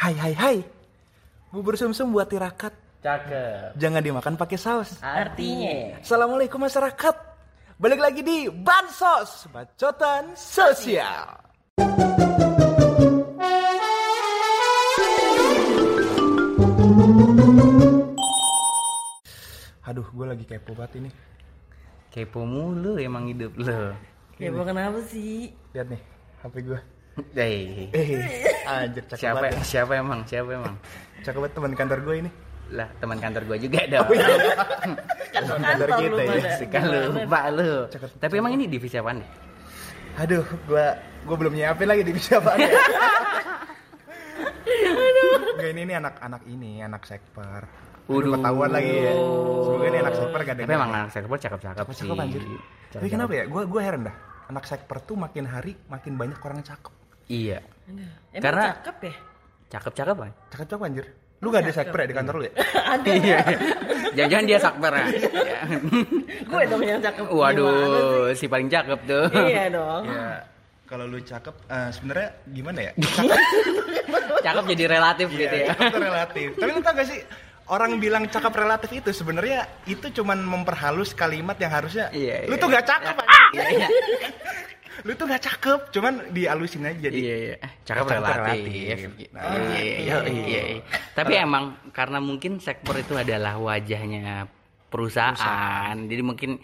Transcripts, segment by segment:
Hai hai hai. Bubur sumsum buat tirakat. Cakep. Jangan dimakan pakai saus. Artinya. Assalamualaikum masyarakat. Balik lagi di Bansos, Bacotan Sosial. Aduh, gue lagi kepo banget ini. Kepo mulu emang hidup lo. Ya bukan apa sih? Lihat nih, HP gue. Eh, Eh, anjir cakep siapa banget ya. siapa emang? Siapa emang? Cakep banget teman kantor gue ini. Lah, teman kantor gua juga dong. Kan Teman kantor kantor kita ya. Kan lu lupa lu. Cakep. Tapi emang ini divisi apaan deh? Aduh, gue gue belum nyiapin lagi di siapa Enggak ini ini anak-anak ini, anak sekper. Udah ketahuan lagi ya. Semoga ini anak sekper gak Tapi emang anak sektor cakep-cakep sih. cakep anjir. Tapi kenapa ya? Gue gue heran dah. Anak sekper tuh makin hari makin banyak orang cakep. Iya. Emang Karena- cakep ya? Cakep-cakep kan? Cakep-cakep anjir. Lu gak ada sekper ya di kantor lu ya? Ada. Iya. Jangan-jangan dia sakper ya. Gue dong yang cakep. Waduh, si paling cakep tuh. Iya dong. ya, kalau lu cakep eh, sebenarnya gimana ya? Cakep jadi relatif gitu ya. cakep relatif. Tapi lu tau gak sih orang bilang cakep relatif itu sebenarnya itu cuman memperhalus kalimat yang harusnya Iya, lu iya. tuh gak cakep. Iya, iya. Lu tuh gak cakep cuman dialusin aja jadi Iya, iya. Eh, Cakep Cakep relatif. relatif. Nah, iya, iya, iya, iya. Tapi emang karena mungkin sektor itu adalah wajahnya perusahaan. Jadi mungkin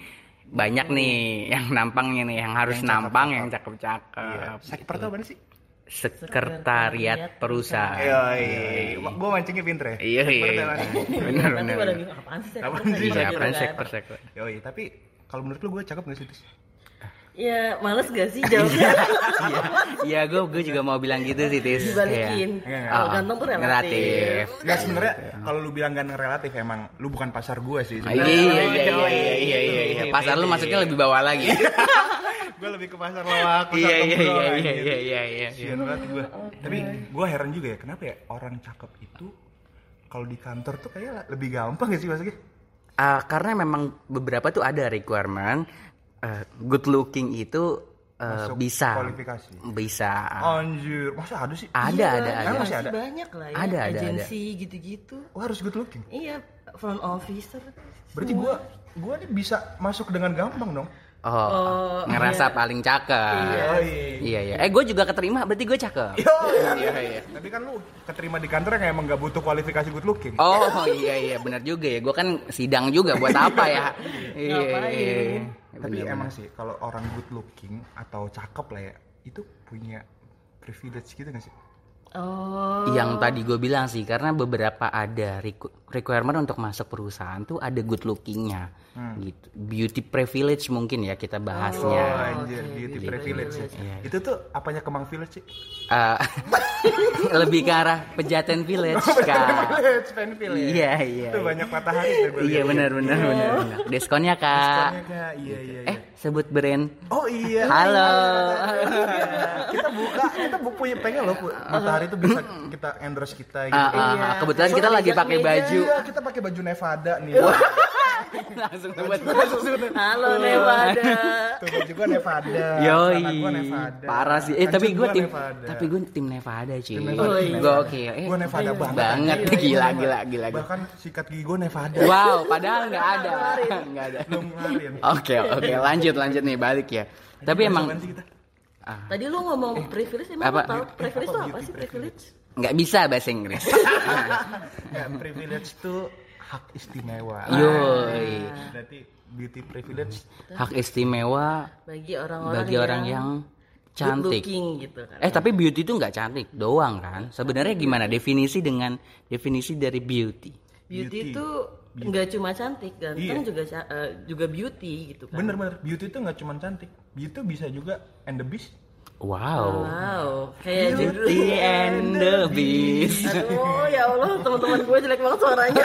banyak nih yang nampangnya nih yang harus Yang nampang cakep-cakep. yang cakep-cakep. Iya. sekper tuh apa sih? Sekretariat perusahaan. Iya, iya. Gue mancingnya pinter ya. Iya, iya. Iya. Benar, benar. apaan sih? Apaan sektor? sih? Iya, apaan kan. sektor sektor. Yoi, tapi kalau menurut lu gue cakep gak sih? Ya males gak sih jawabnya? Iya, iya gue gue juga mau bilang gitu sih, Tis. Dibalikin. Iya. Kalau Ah, ganteng tuh relatif. Nggak sebenarnya kalau lu bilang ganteng relatif emang lu bukan pasar gue sih. Ah, Iya, iya, iya, iya, iya, iya, iya. Pasar lu maksudnya lebih bawah lagi. gue lebih ke pasar lawak, pasar Iya, iya, kebro, iya, iya, iya, iya, iya. Kasian banget gue. Tapi gue heran juga ya, kenapa ya orang cakep itu kalau di kantor tuh kayak lebih gampang gak sih maksudnya? Ah, karena memang beberapa tuh ada requirement eh, good looking itu eh, Masuk bisa kualifikasi. bisa Anjir, masa ada sih? ada Iya, ada ada masih ada? Banyak lah ya. Ada, ada, Agensi gitu-gitu. Oh harus good looking. Iya, front officer. Berarti gue gue nih bisa masuk dengan gampang dong. oh, Oh, ngerasa paling cakep Oh iya. iya iya eh gue juga keterima berarti gue cakep Yo, iya iya Tapi kan lu keterima di kantor yang emang gak butuh kualifikasi good looking. oh iya iya benar juga ya gue kan sidang juga buat apa ya iya iya Tapi Bener, emang sih kalau orang good looking atau cakep lah ya, itu punya privilege gitu gak sih? Oh. yang tadi gue bilang sih karena beberapa ada requ- requirement untuk masuk perusahaan tuh ada good lookingnya gitu beauty privilege mungkin ya kita bahasnya Oh, anjir, beauty privilege. ya. Iya. Itu tuh apanya Kemang Village sih? Eh, lebih ke arah pejaten village kan Village, fan village. iya iya Itu banyak matahari tuh gue iya benar benar benar benar. diskonnya kak Diskonnya, Kak. Iya, iya, eh iya. Sebut brand Oh iya. halo kita buka, kita punya pengen loh Bu. matahari itu bisa kita endorse kita gitu. Ah, ah, ah. kebetulan kita lagi pakai baju Iya, kita pakai baju Nevada nih. langsung Halo Nevada. Tuh baju gua Nevada. Yoi, Nevada. parah sih. Eh tapi gue gua tim, Nevada. tapi gue tim Nevada cuy. Oh, iya. Gokil. Eh, Gua Nevada banget. banget. anjir. Gila, gila, gila, gila. Bahkan sikat gigi gua Nevada. Wow, padahal nggak ada, nggak ada. Belum ngelarin. Oke, oke, lanjut, lanjut nih balik ya. Tapi emang kita? Tadi lu ngomong privilege emang apa? lu tahu privilege itu Apa apa sih privilege? nggak bisa bahasa Inggris. Ya, privilege tuh hak istimewa. Yoi. Berarti beauty privilege Hak istimewa Bagi orang-orang bagi orang yang good cantik. looking gitu kan. Eh tapi beauty itu nggak cantik doang kan? Sebenarnya gimana definisi dengan definisi dari beauty? beauty, beauty. itu nggak cuma cantik, ganteng Iya. juga eh, juga beauty gitu kan. bener-bener beauty itu nggak cuma cantik beauty bisa juga and the beast Wow. Wow, kayak Beauty and the Beast. Aduh, ya Allah, teman-teman gue jelek banget suaranya.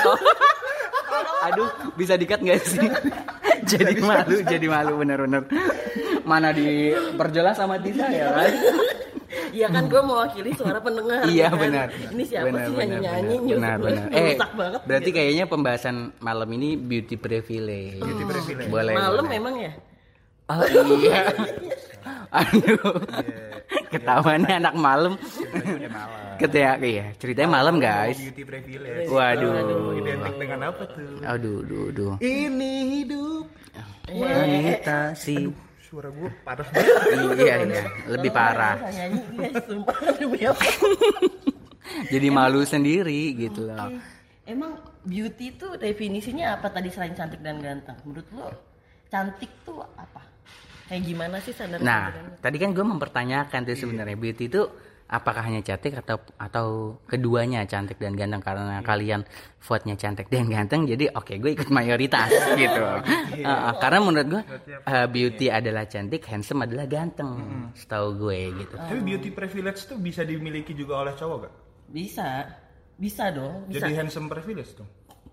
Aduh, bisa dikat nggak sih? jadi malu, jadi malu bener-bener. Mana diperjelas sama Tisa ya kan? Iya kan gue mewakili suara pendengar. iya kan? benar. Ini siapa Benar, sih benar, yang nyanyi benar, benar, benar. Eh, banget. berarti kayaknya pembahasan malam ini beauty privilege. beauty privilege Boleh. Malam boleh. memang ya? Oh iya. Aduh. Ketahuannya anak malam. Ketika iya, ceritanya malam guys. Beauty privilege. Waduh. Identik dengan apa tuh? Aduh, aduh, aduh. Ini hidup. Wanita si Suara gue parah banget. iya iya lebih parah. Apa? Jadi malu sendiri gitu loh. Emang beauty itu definisinya apa tadi selain cantik dan ganteng? Menurut lo cantik tuh apa? Kayak gimana sih standar Nah, tadi kan gue mempertanyakan tuh sebenarnya beauty itu apakah hanya cantik atau atau keduanya cantik dan ganteng karena kalian vote-nya cantik dan ganteng jadi oke gue ikut mayoritas gitu. Uh, karena menurut gue uh, beauty adalah cantik, handsome adalah ganteng. Setahu gue gitu. Tapi beauty privilege tuh bisa dimiliki juga oleh cowok gak? Bisa, bisa dong. Bisa. Jadi handsome privilege tuh.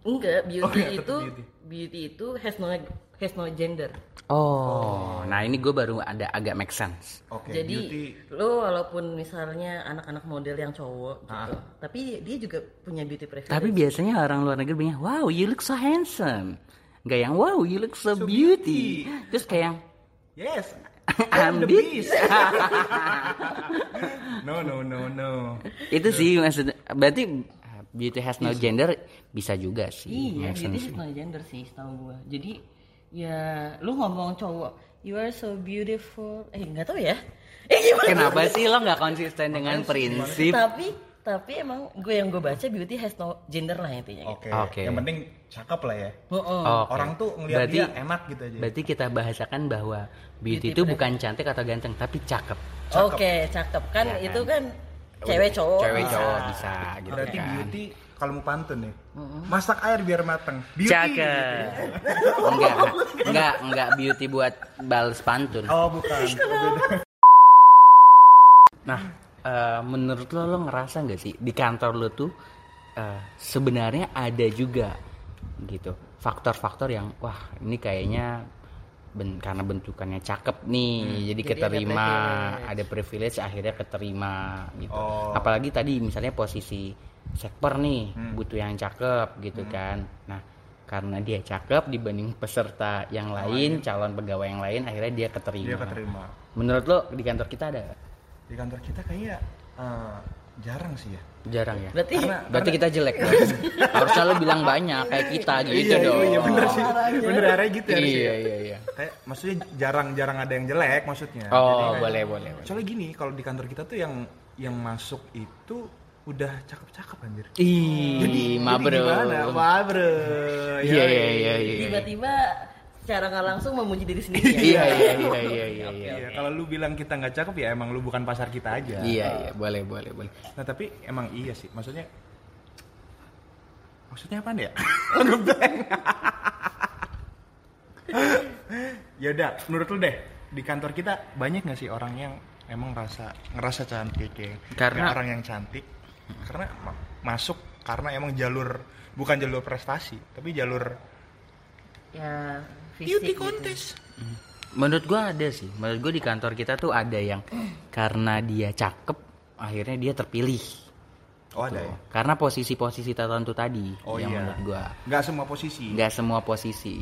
Enggak, beauty Oh, iya, tetap itu beauty. beauty. itu has no has no gender. Oh, nah ini gue baru ada agak make sense. Oke, Jadi beauty lo walaupun misalnya anak-anak model yang cowok gitu, Ah. tapi dia juga punya beauty privilege. Tapi biasanya orang luar negeri bilang, wow, you look so handsome. Gak yang, wow, you look so, beauty. Terus kayak yang, Yes. I'm the beauty. beast. no, no, no, no. itu sih maksudnya. Berarti beauty has no gender bisa juga sih. Iya, beauty has no gender sih setahu gua. Jadi ya lu ngomong cowok, you are so beautiful. Eh nggak tahu ya. Eh gimana? Kenapa sih lo nggak konsisten dengan prinsip? Tapi tapi emang gue yang gue baca beauty has no gender lah intinya. Oke. Oke. Yang penting cakep lah ya. Gitu. Heeh. Oke. Orang tuh ngeliat Berarti- dia enak gitu aja. Berarti kita bahasakan bahwa beauty Beauty itu bukan cantik atau ganteng, tapi cakep. Oke, cakep kan Iya kan? itu kan cewek cowok. Cewek bisa. cowok bisa gitu Berarti kan. beauty kalau mau pantun nih. Masak air biar mateng. Beauty. Cakep. enggak, enggak, enggak beauty buat balas pantun. Oh, bukan. Nah, eh, menurut lo lo ngerasa nggak sih di kantor lo tuh eh, sebenarnya ada juga gitu faktor-faktor yang wah ini kayaknya ben- karena bentukannya cakep nih jadi Jadi ada keterima privilege. ada privilege akhirnya keterima gitu Oh. apalagi tadi misalnya posisi sekper nih Hmm. butuh yang cakep gitu kan nah karena dia cakep dibanding peserta yang lain calon pegawai yang lain akhirnya dia keterima Dia keterima. menurut lo di kantor kita ada? Di kantor kita kayak eh, jarang sih ya. jarang ya Berarti Berarti kita jelek dong. Harusnya lo bilang banyak kayak kita gitu iya, dong. iya bener sih. Bener area gitu. Iya iya iya. Kayak maksudnya jarang-jarang ada yang jelek maksudnya. Oh, Jadi, boleh boleh. boleh. Soalnya gini, kalau di kantor kita tuh yang yang masuk itu udah cakep-cakep anjir. Ih, ma bro. gimana? Ma bro. Iya iya iya iya. tiba-tiba secara nggak langsung memuji diri sendiri ya. Iya iya iya iya iya. Iya Iya, kalau lu bilang kita nggak cakep ya emang lu bukan pasar kita aja. iya iya boleh boleh boleh. Nah tapi emang iya sih, maksudnya maksudnya apa ya? ya udah, menurut lu deh di kantor kita banyak nggak sih orang yang emang rasa ngerasa cantik ya? Karena- orang yang cantik karena ma- masuk karena emang jalur bukan jalur prestasi tapi jalur Ya, beauty fisik gitu. contest. Menurut gua ada sih. Menurut gua di kantor kita tuh ada yang karena dia cakep akhirnya dia terpilih. Oh ada ya? Karena posisi-posisi tertentu tadi Oh yang iya. menurut gua. Nggak semua posisi. nggak semua posisi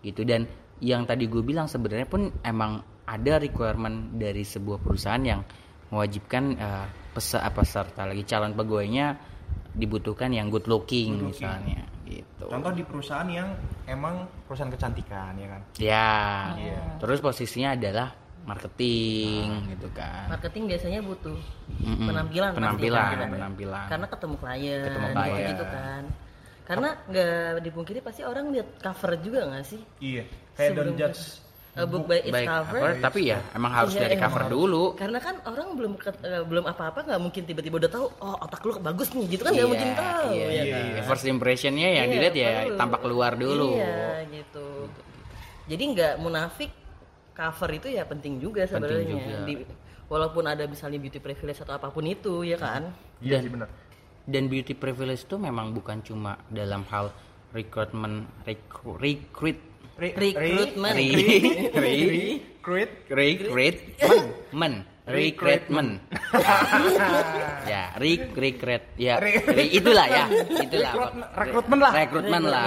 gitu dan yang tadi gue bilang sebenarnya pun emang ada requirement dari sebuah perusahaan yang mewajibkan pesa apa peserta lagi calon pegawainya dibutuhkan yang good looking, Good looking. misalnya gitu Contoh di perusahaan yang emang perusahaan kecantikan ya kan. ya Iya. terus posisinya adalah marketing gitu kan Marketing biasanya butuh Mm-mm. penampilan, pasti penampilan kan. penampilan Karena ketemu klien, Ketemu gitu klien. gitu kan. Karena nggak dipungkiri pasti orang lihat cover juga nggak sih? Iya. Kayak don't Sebelum judge A book by its baik cover. cover, tapi ya emang harus Iya, dari emang cover harus. dulu Karena kan orang belum ket- eh, belum apa-apa nggak mungkin tiba-tiba udah tahu oh otak lu bagus nih gitu kan nggak Iya, mungkin tahu iya, ya iya, kan? iya. first impressionnya yang Iya, dilihat ya perlu. tampak keluar dulu Iya gitu. Jadi nggak munafik cover itu ya penting juga Penting sebenarnya. juga. Di- walaupun ada misalnya beauty privilege atau apa pun itu ya kan. Iya Dan- sih benar. dan beauty privilege itu memang bukan cuma dalam hal recruitment recruit recruit Re- Recruitment. re- re- Recruit. recruit Men, recruitment. ya, rec recruit. Ya, itulah ya, itulah. Rekrut- rekrutmen lah. Rekrutmen lah.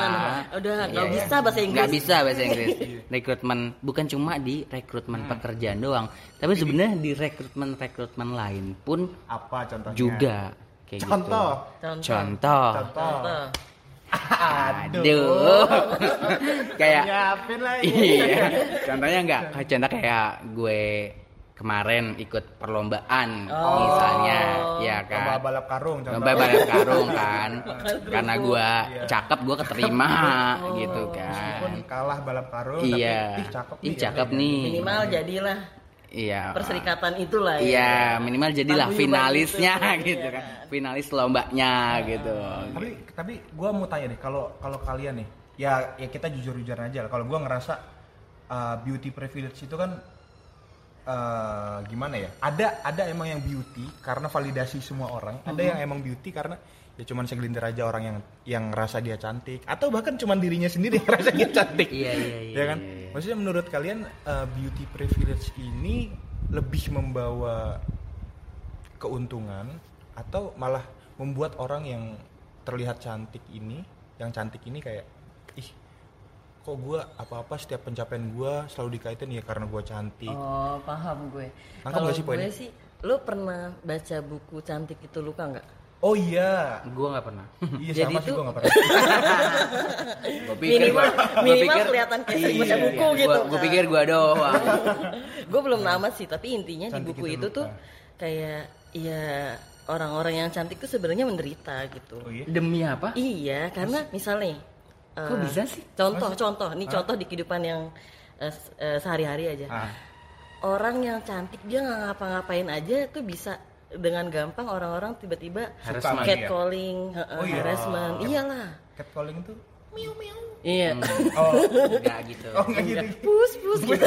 Udah, Iya, nggak iya. bisa bahasa Inggris. Nggak bisa bahasa Inggris. rekrutmen bukan cuma di rekrutmen pekerjaan doang, tapi sebenarnya di rekrutmen-rekrutmen lain pun Apa contohnya? juga kayak Contoh. gitu. Contoh. Contoh. Contoh. Aduh. kayak Nyiapin lagi. iya. Contohnya enggak kayak contoh kayak gue kemarin ikut perlombaan misalnya ya Lomba kan. balap karung contoh. Lomba balap karung kan. Karena gua Iya. cakep gua keterima gitu Meskipun kan. kalah balap karung Iya. tapi ih cakep Ih nih. cakep nih. Minimal jadilah Iya. perserikatan itulah ya. Iya, minimal jadilah finalisnya gitu. gitu Iya kan. Finalis lombanya gitu. Tapi tapi gue mau tanya nih kalau kalau kalian nih ya ya kita jujur-jujur aja lah. Kalau gue ngerasa uh, beauty privilege itu kan uh, gimana ya? Ada ada emang yang beauty karena validasi semua orang. Ada Mhm. yang emang beauty karena ya cuman segelintir aja orang yang yang ngerasa dia cantik atau bahkan cuman dirinya sendiri yang ngerasa dia cantik. Iya, iya, iya, Ya kan? iya, iya. Maksudnya menurut kalian uh, beauty privilege ini lebih membawa keuntungan atau malah membuat orang yang terlihat cantik ini, yang cantik ini kayak ih kok gue apa-apa setiap pencapaian gue selalu dikaitin ya karena gue cantik. Oh, paham gue. Kalau gue sih, lo pernah baca buku cantik itu luka nggak? Oh iya, Gua nggak pernah. iya Jadi sama sih tuh- gue gak pernah. Gua pikir Minimal- gua- gua minimal pikir- kelihatan kayak sering baca Iya, buku iya. gitu Gua, gua pikir gua doang. gue belum namat sih, tapi intinya di Cantik buku itu itu tuh kayak ya orang-orang yang cantik tuh sebenarnya menderita gitu. Oh iya. Demi apa? Iya, karena misalnya Kok eh, bisa sih? Contoh, contoh, nih contoh di kehidupan yang s- eh, sehari-hari aja. Ah, Orang yang cantik dia nggak ngapa-ngapain aja tuh bisa dengan gampang orang-orang tiba-tiba Harassment. catcalling, heeh, Oh iya. harassment. Iyalah. catcalling tuh miau miau. Iya. Oh, Enggak gitu. oh enggak gitu. Pus pus gitu.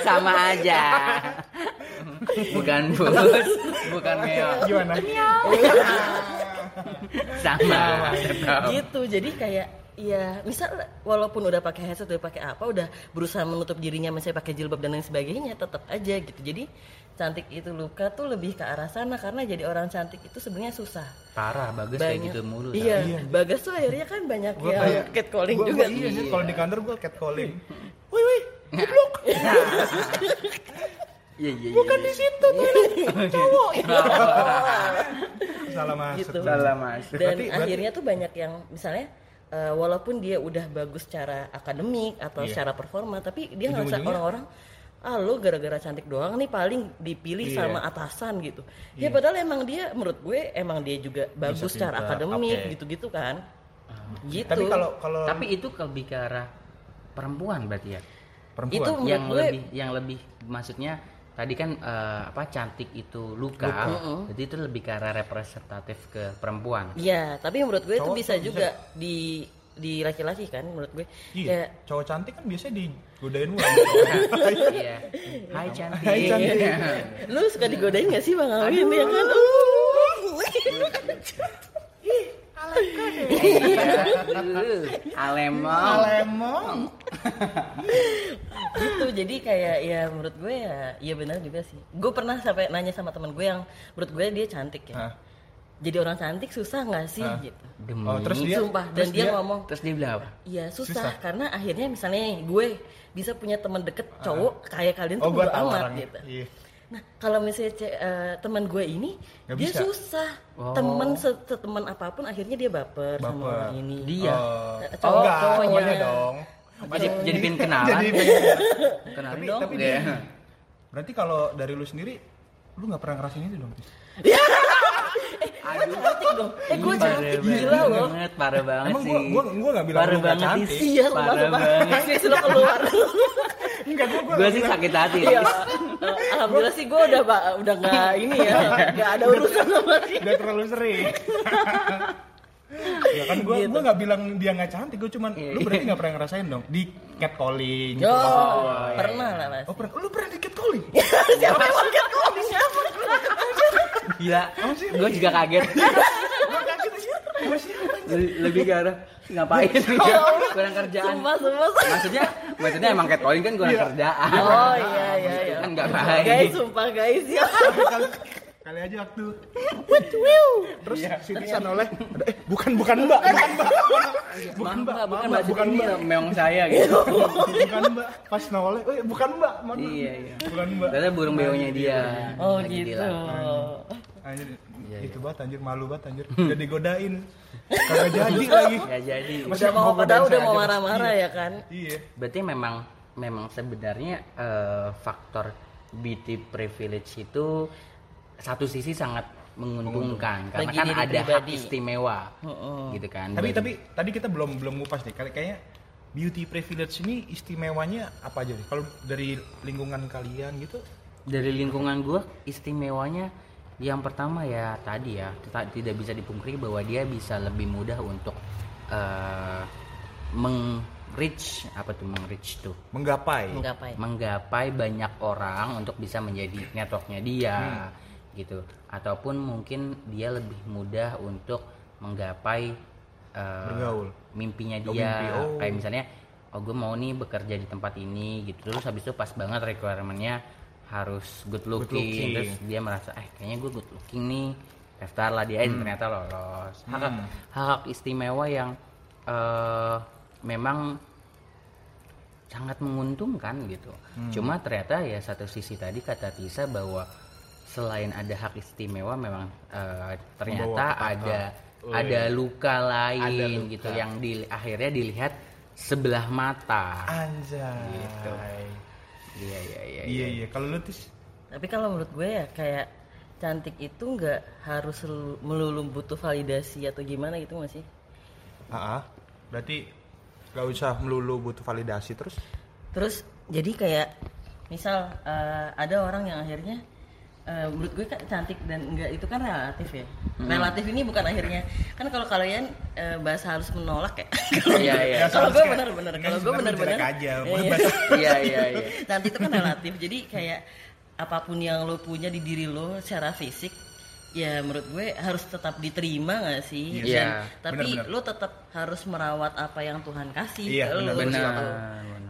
Sama aja. Bukan bus, bukan meo. Gimana? Sama. tetap. gitu. Jadi kayak ya misal walaupun udah pakai headset udah pakai apa udah berusaha menutup dirinya misalnya pakai jilbab dan lain sebagainya tetap aja gitu jadi cantik itu luka tuh lebih ke arah sana karena jadi orang cantik itu sebenarnya susah Parah, bagus kayak gitu mulu. iya, Iya. bagas tuh akhirnya kan banyak Gua yang kayak- catcalling Gua- juga gua iya sih. kalau di kantor gue catcalling. Woi woi, goblok. Iya, iya, iya. Bukan di situ tuh cowok. Salah masuk. Gitu. Salah masuk. dan Berarti- berarti- akhirnya tuh banyak yang misalnya eh, walaupun dia udah bagus secara akademik atau Iya. secara performa tapi dia ngerasa Ujung-ujungnya- orang-orang ah lo gara-gara cantik doang nih paling dipilih Iya. sama atasan gitu ya padahal emang dia menurut gue emang dia juga bagus secara pintar, akademik oke. gitu-gitu kan gitu Tapi kalau kalau Tapi itu lebih ke arah perempuan berarti ya. perempuan itu yang gue lebih yang lebih maksudnya tadi kan eh, apa cantik itu luka, jadi itu lebih ke arah representatif ke perempuan. Iya, tapi menurut gue itu Cowok bisa tuh juga di di laki-laki kan menurut gue. Iya, Kayak cowok cantik kan biasanya digodain mulu. Iya. Hai cantik. Hai, cantik. lu suka digodain gak sih Bang Awin ya kan? Iya. Alemong. Gitu jadi kayak ya menurut gue ya iya benar juga sih gue pernah sampai nanya sama teman gue yang menurut gue dia cantik ya Hah? jadi orang cantik susah nggak sih Hah? gitu Demi. Oh, terus dia sumpah dan terus dia, ngomong Terus dia bilang apa? iya susah, Susah. karena akhirnya misalnya gue bisa punya teman deket cowok kayak kalian Oh, tuh tahu amat orangnya. gitu Iya. nah kalau misalnya eh, teman gue ini Nggak dia bisa. susah Oh. temen se- seteman apa pun akhirnya dia baper, sama Baper. orang ini Dia. Oh, Eh, oh cowok- enggak, cowoknya. cowoknya dong. Jadi jadi pengen kenalan. Jadi pengen- Kenalin tapi dong. tapi Dia. berarti kalau dari lu sendiri lu nggak pernah ngerasain itu dong Tis? gue cantik dong eh gue cantik banget, gila loh Parah banget emang sih. gua gua gua nggak bilang Parah banget cantik sih. iya Parah banget. Fix lo keluar enggak gua gua Gue sih sakit hati. Iya. Alhamdulillah sih gue udah udah nggak ini ya, nggak ada urusan sama dia. udah terlalu sering ya kan gua Gitu. gua nggak bilang dia nggak cantik gua cuman lu berarti nggak pernah ngerasain dong di catcalling gitu. Oh, pernah lah mas. oh pernah lu pernah di catcalling Siapa yang mau catcalling? Siapa? Gila. Gue juga kaget. gua kaget aja Gua siapa? Le- Lebih ke arah ngapain? Kurang kerjaan. Sumpah, sumpah. Maksudnya maksudnya emang catcalling kan kurang kerjaan. Oh iya iya iya. kan nggak baik guys sumpah guys ya kali, aja waktu. Terus si Tisan oleh ada, eh bukan bukan mbak bukan mbak. Bukan mbak. Bukan bukan mbak bukan mbak meong saya gitu bukan mbak. Pas noleh eh bukan mbak maaf. iya iya. Bukan mbak. Ternyata burung beonya dia. oh Lagi gitu. dilarang. anjir Iya, itu banget anjir malu banget anjir. Udah digodain. Kagak jadi lagi. Ya jadi. Udah mau padahal udah mau marah-marah ya kan? Iya. Berarti memang memang sebenarnya eh, faktor beauty privilege itu satu sisi sangat menguntungkan karena Bagi kan diri ada hak istimewa gitu kan. Tapi Bagi- tapi tadi kita belum belum ngupas nih. Kayak- kayaknya beauty privilege ini istimewanya apa aja nih? Kalau dari lingkungan kalian gitu? Dari lingkungan gue istimewanya yang pertama ya tadi ya tidak bisa dipungkiri bahwa dia bisa lebih mudah untuk eh meng-reach apa tuh meng-reach tuh? Menggapai. Menggapai. Menggapai banyak orang untuk bisa menjadi networknya dia gitu ataupun mungkin dia lebih mudah untuk menggapai eh, Bergaul. mimpinya Oh, dia mimpi, oh. kayak misalnya oh gue mau nih bekerja di tempat ini gitu terus habis itu pas banget requirementnya harus good looking, looking. terus dia merasa eh kayaknya gue good looking nih daftar lah dia eh, ternyata lolos hak Hmm. hak istimewa yang eh, memang sangat menguntungkan gitu. Cuma ternyata ya satu sisi tadi kata Tisa bahwa selain ada hak istimewa memang eh, ternyata ada Oh, ada luka lain Ada luka. gitu yang di, akhirnya dilihat sebelah mata. anjay Gitu. Iya iya iya. iya iya kalau lu tis tapi kalau menurut gue ya kayak cantik itu nggak harus melulu butuh validasi atau gimana gitu nggak sih Ah, berarti gak usah melulu butuh validasi terus terus jadi kayak misal eh, ada orang yang akhirnya eh, menurut gue kan cantik dan enggak itu kan relatif ya relatif ini bukan akhirnya kan kalau kalian eh, bahasa halus menolak ya Iya iya. kalau gue Soalnya bener-bener kan kalau gue jelek aja, Iya, iya. Iya iya iya. cantik itu kan relatif jadi kayak apa pun yang lo punya di diri lo secara fisik ya menurut gue harus tetap diterima gak sih Iya. Dan- tapi Benar-benar. lo tetap harus merawat apa yang Tuhan kasih Iya, benar, gitu. benar.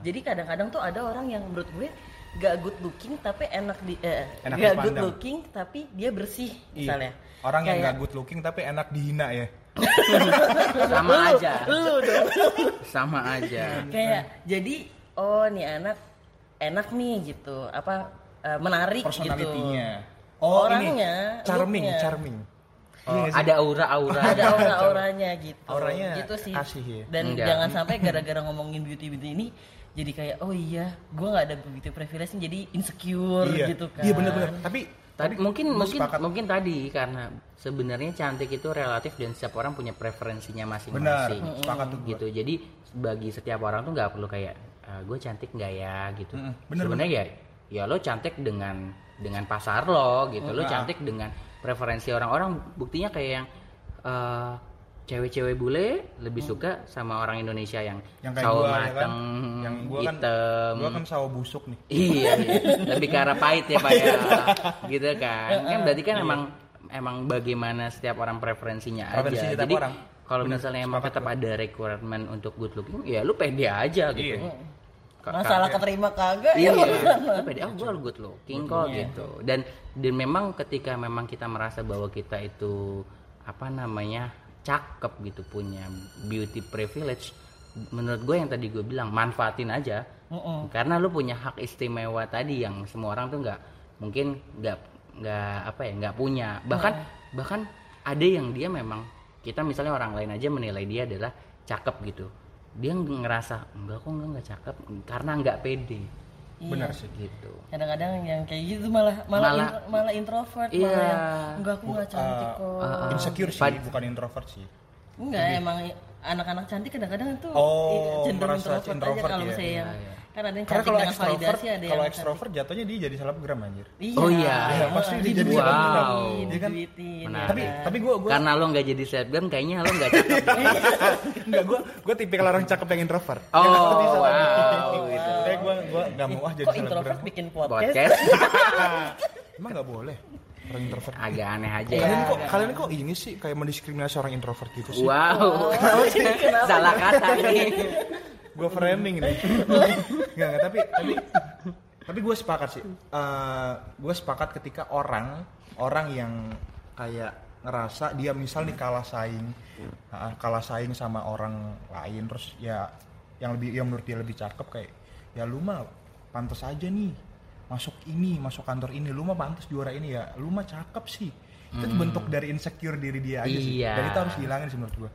jadi kadang-kadang tuh ada orang yang menurut gue gak good looking tapi enak di eh, Enak gak good dipandang. looking tapi dia bersih misalnya Iya. orang yang Kayak- gak good looking tapi enak dihina ya Sama aja. lu dong Sama aja. kayak jadi oh nih anak enak nih gitu apa eh, menarik gitu personalitinya oh Orangnya, ini charming looknya. charming Oh, ada aura-aura. ada aura-auranya gitu Auranya gitu sih asih ya? dan Enggak. jangan sampai gara-gara ngomongin beauty beauty ini jadi kayak oh iya gue nggak ada beauty privilege jadi insecure iya gitu kan iya benar-benar tapi Tadi mungkin mungkin sepakat. mungkin tadi karena sebenarnya cantik itu relatif dan setiap orang punya preferensinya benar masing-masing. sepakat tuh. Gitu. Jadi bagi setiap orang tuh nggak perlu kayak gue cantik nggak ya gitu. Sebenarnya ya ya lo cantik dengan dengan pasar lo gitu. Lo Ah. cantik dengan preferensi orang-orang. Buktinya kayak yang eh, cewek-cewek bule lebih suka sama orang Indonesia yang, yang kayak sawo gua ya kan mateng, yang gua kan hitam. gua kan sawo busuk nih Iya, iya. lebih ke arah pahit ya pak ya, gitu kan. Kan berarti kan emang emang bagaimana setiap orang preferensinya Preferensi aja. setiap Jadi orang. kalau misalnya emang tetap ada requirement untuk good looking, ya lu pede aja gitu. Iya. Masalah keterima kagak Iya, ya. lu pede. Oh, gue good looking kok gitu. Dan dan memang ketika memang kita merasa bahwa kita itu apa namanya cakep gitu punya beauty privilege menurut gue yang tadi gue bilang manfaatin aja. Mm-mm. karena lu punya hak istimewa tadi yang semua orang tuh nggak mungkin nggak nggak apa ya nggak punya. Bahkan bahkan ada yang dia memang kita misalnya orang lain aja menilai dia adalah cakep gitu dia ngerasa enggak kok enggak nggak cakep karena nggak pede Iya. benar sih gitu kadang-kadang yang kayak gitu malah malah Malah- intro- malah introvert Iya. malah yang enggak aku nggak cantik Uh, kok uh, insecure sih bukan introvert sih enggak emang anak-anak cantik kadang-kadang tuh Oh, i- cenderung introvert, introvert aja kalau ya? misalnya yang Iya, iya. Kan ada yang karena cantik kalau dengan extrovert kalau yang extrovert jatuhnya dia jadi selebgram anjir Iya, Oh iya. Iya, pasti dia jadi Wow. selebgram Iya Iya kan? Duitin, Menarik. tapi tapi gue gue karena lo nggak jadi selebgram kayaknya lo nggak cakep Enggak, gue gue tipikal orang cakep yang introvert. Oh, Yang wow, gitu. Kayak gue gue nggak mau ah jadi Kok selebgram. introvert bikin podcast? podcast Emang nggak boleh orang introvert. agak aneh aja Kalian ya kok kalian kok ini sih kayak mendiskriminasi orang introvert gitu sih? wow Kenapa? salah kata nih Gue framing nih. Enggak, enggak, tapi tapi Tapi gue sepakat sih. Eh gue sepakat ketika orang orang yang kayak ngerasa dia misal nih kalah saing, ah, kalah saing sama orang lain, terus ya yang lebih yang menurut dia lebih cakep kayak ya lu mah pantas aja nih masuk ini masuk kantor ini lu mah pantas juara ini ya lu mah cakep sih itu tuh bentuk dari insecure diri dia aja sih Iya. dan itu harus dihilangin sih menurut gue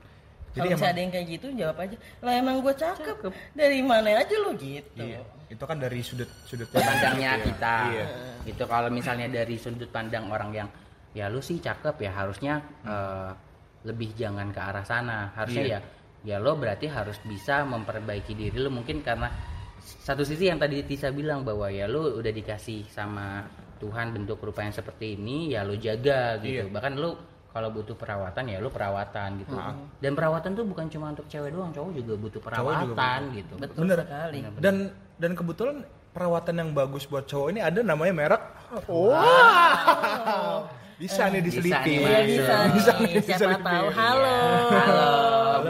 jadi emang ada yang kayak gitu jawab aja. Lah emang gue cakep. Dari mana aja lo gitu. iya, itu kan dari sudut sudut pandangnya kita Iya. itu kalau misalnya dari sudut pandang orang yang ya lu sih cakep ya harusnya eh, lebih jangan ke arah sana harusnya Iya. ya ya lo berarti harus bisa memperbaiki diri lo mungkin karena satu sisi yang tadi Tisa bilang bahwa ya lo udah dikasih sama Tuhan bentuk rupa yang seperti ini ya lo jaga gitu Iya. bahkan lo kalau butuh perawatan ya lo perawatan gitu. Dan perawatan tuh bukan cuma untuk cewek doang cowok juga butuh juga perawatan gitu. Betul Bener. sekali. dan dan kebetulan perawatan yang bagus buat cowok ini ada namanya merek oh bisa nih diselipin nih, Iya Mas. bisa, Bisa nih. nih, Siapa bisa tahu. nih. Halo. Halo, Halo,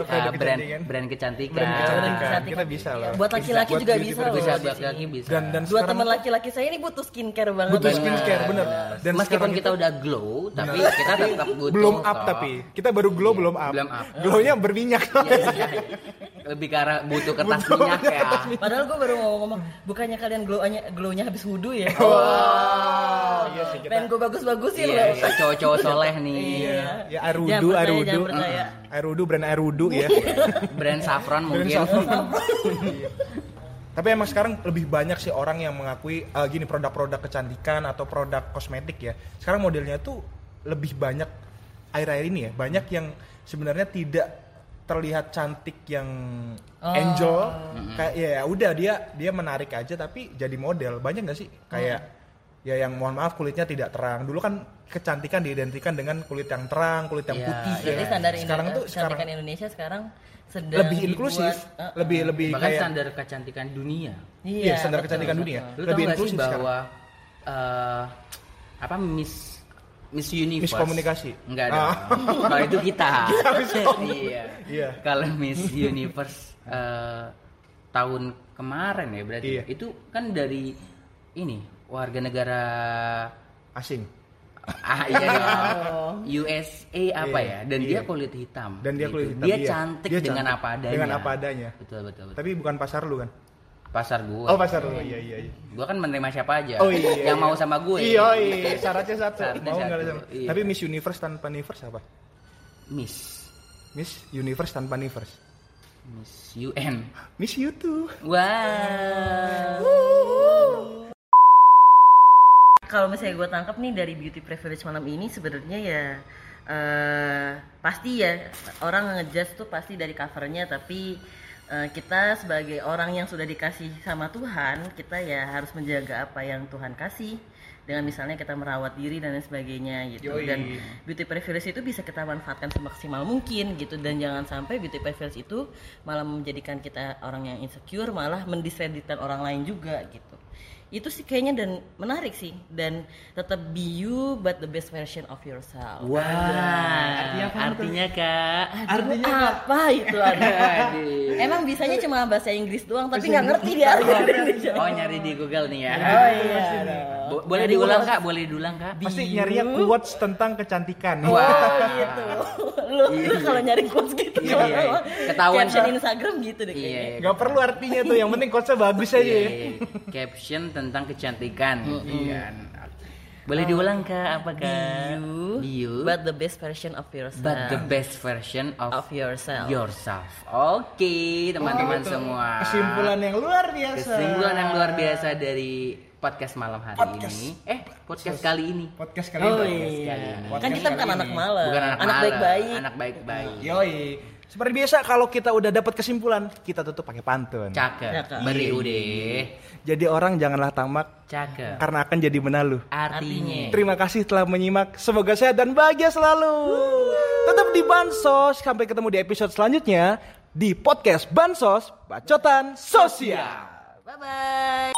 uh, brand kecantikan. brand kecantikan. Brand kecantikan. kita bisa loh Buat laki-laki Buat juga bisa. Bisa buat laki bisa. dan dan Dua sekarang teman laki-laki saya ini butuh skincare banget. butuh skincare bener dan Meskipun sekarang kita udah glow, tapi kita tetap butuh. belum up tapi kita baru glow belum up belum up. glownya berminyak Iya, iya. Lebih ke arah butuh kertas Butuh minyak ya. Padahal gue baru mau ngomong, bukannya kalian glownya glownya habis wudhu ya? Wow, iya sih kita Pengen gue bagus-bagusin Iya, loh. iya, cowok-cowok soleh nih. Iya. ya air percaya, air wudhu percaya. air wudhu brand air wudhu ya Brand saffron Brand mungkin. saffron. Iya. Tapi emang sekarang lebih banyak sih orang yang mengakui eh, gini produk-produk kecantikan atau produk kosmetik ya. Sekarang modelnya tuh lebih banyak air-air ini ya. Banyak yang sebenarnya tidak terlihat cantik yang Oh. angel kayak ya udah dia dia menarik aja tapi jadi model banyak nggak sih kayak ya yang mohon maaf kulitnya tidak terang dulu kan kecantikan diidentikan dengan kulit yang terang kulit yang Iya, putih Jadi ya. standar sekarang tuh sekarang kecantikan Indonesia sekarang sedang lebih inklusif dibuat, uh, lebih lebih Bahkan kayak standar kecantikan dunia. Iya, standar betul, kecantikan betul. dunia. Lu Lebih inklusif sekarang. bahwa eh, apa Miss Miss Universe Miskomunikasi. Enggak Ah. dong. Kalau itu kita. iya. Iya. Kalau Miss Universe eh, tahun kemarin ya berarti Iya. itu kan dari ini warga negara asing ah iya dong. USA apa Iya, ya dan iya. dia kulit hitam dan dia gitu. kulit hitam dia iya. cantik Dia dengan cantik. apa adanya dengan apa adanya betul betul, betul. tapi bukan pasar lu kan pasar gue oh pasar lu iya iya iya. Gue kan menerima siapa aja. Oh iya yang iya. mau sama gue iya iya. syaratnya satu. Syaratnya mau nggak satu, sama iya. tapi Miss Universe tanpa Universe apa? Miss. Miss Universe tanpa Universe. Miss UN Miss You too wow. Kalau misalnya gue tangkap nih dari beauty privilege malam ini sebenarnya ya eh pasti ya orang ngejudge tuh pasti dari covernya tapi eh, kita sebagai orang yang sudah dikasih sama Tuhan kita ya harus menjaga apa yang Tuhan kasih. Dengan misalnya kita merawat diri dan lain sebagainya gitu. Yoi. dan beauty privilege itu bisa kita manfaatkan semaksimal mungkin gitu. Dan jangan sampai beauty privilege itu malah menjadikan kita orang yang insecure malah mendiskreditkan orang lain juga gitu itu sih kayaknya dan menarik sih dan tetap be you but the best version of yourself Wah, Artinya apa artinya kak. artinya apa itu ada emang bisanya cuma bahasa Inggris doang tapi nggak ngerti dia Indonesia Oh nyari di Google nih ya. oh iya Bo- boleh Nyari diulang kak, boleh diulang kak. pasti nyarinya quotes tentang kecantikan Wah, gitu. Lu, lu kalau nyari quotes gitu. Iya, iya, iya. Ketahuan, Caption Kak. Instagram gitu deh Iya, kayaknya. iya. nggak perlu artinya tuh yang penting quotesnya bagus aja Iya, ya iya. Caption tentang kecantikan. Iya. Boleh diulang kak? Apa kak? You, You. but the best version of yourself. but the best version of, of yourself. yourself. Oke, teman-teman semua. kesimpulan yang luar biasa Kesimpulan yang luar biasa dari podcast malam hari ini. Eh, podcast kali ini. podcast kali Oh ini iya. Podcast Kan kita kali bukan ini. anak malam. Bukan anak, malam, baik-baik. Anak baik-baik. Yoi. Seperti biasa kalau kita udah dapat kesimpulan, kita tutup pakai pantun. Cakep. Beri Iya. ude. Jadi orang janganlah tamak Cakep. karena akan jadi menalu. Artinya. Terima kasih telah menyimak. Semoga sehat dan bahagia selalu. Tetap di Bansos. Sampai ketemu di episode selanjutnya di podcast Bansos Bacotan Sosial. Bye-bye.